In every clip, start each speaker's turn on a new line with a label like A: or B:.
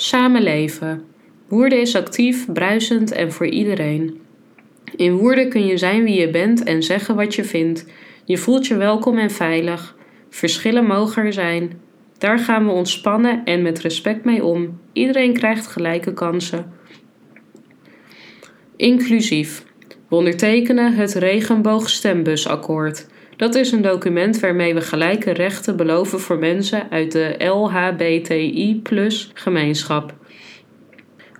A: Samenleven. Woerden is actief, bruisend en voor iedereen. In Woerden kun je zijn wie je bent en zeggen wat je vindt. Je voelt je welkom en veilig. Verschillen mogen er zijn. Daar gaan we ontspannen en met respect mee om. Iedereen krijgt gelijke kansen. Inclusief. We ondertekenen het Regenboogstembussakkoord. Dat is een document waarmee we gelijke rechten beloven voor mensen uit de LHBTI gemeenschap.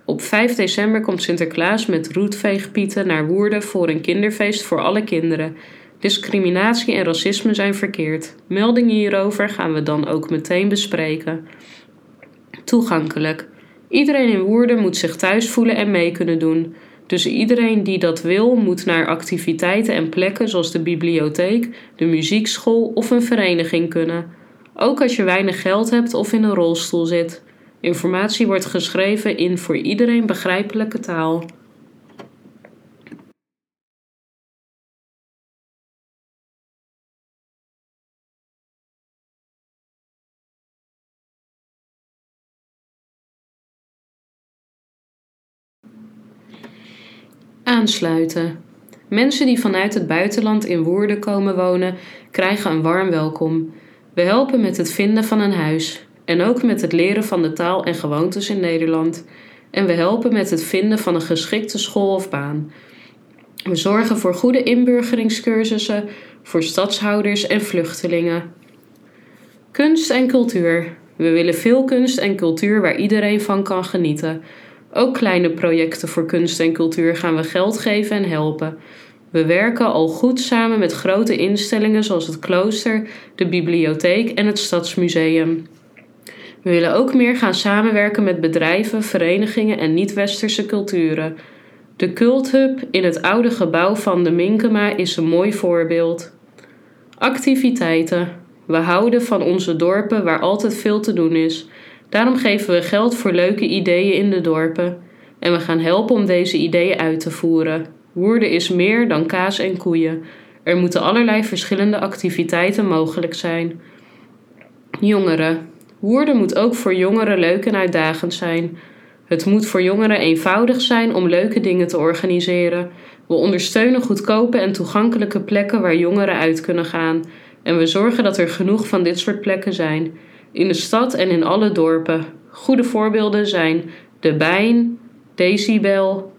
A: Op 5 december komt Sinterklaas met roetveegpieten naar Woerden voor een kinderfeest voor alle kinderen. Discriminatie en racisme zijn verkeerd. Meldingen hierover gaan we dan ook meteen bespreken. Toegankelijk. Iedereen in Woerden moet zich thuis voelen en mee kunnen doen. Dus iedereen die dat wil, moet naar activiteiten en plekken zoals de bibliotheek, de muziekschool of een vereniging kunnen. Ook als je weinig geld hebt of in een rolstoel zit. Informatie wordt geschreven in voor iedereen begrijpelijke taal. Aansluiten. Mensen die vanuit het buitenland in Woerden komen wonen, krijgen een warm welkom. We helpen met het vinden van een huis en ook met het leren van de taal en gewoontes in Nederland. En we helpen met het vinden van een geschikte school of baan. We zorgen voor goede inburgeringscursussen voor stadshouders en vluchtelingen. Kunst en cultuur. We willen veel kunst en cultuur waar iedereen van kan genieten. Ook kleine projecten voor kunst en cultuur gaan we geld geven en helpen. We werken al goed samen met grote instellingen zoals het klooster, de bibliotheek en het stadsmuseum. We willen ook meer gaan samenwerken met bedrijven, verenigingen en niet-westerse culturen. De Culthub in het oude gebouw van de Minkema is een mooi voorbeeld. Activiteiten. We houden van onze dorpen waar altijd veel te doen is. Daarom geven we geld voor leuke ideeën in de dorpen. En we gaan helpen om deze ideeën uit te voeren. Woerden is meer dan kaas en koeien. Er moeten allerlei verschillende activiteiten mogelijk zijn. Jongeren. Woerden moet ook voor jongeren leuk en uitdagend zijn. Het moet voor jongeren eenvoudig zijn om leuke dingen te organiseren. We ondersteunen goedkope en toegankelijke plekken waar jongeren uit kunnen gaan. En we zorgen dat er genoeg van dit soort plekken zijn in de stad en in alle dorpen. Goede voorbeelden zijn De Bijn, Decibel,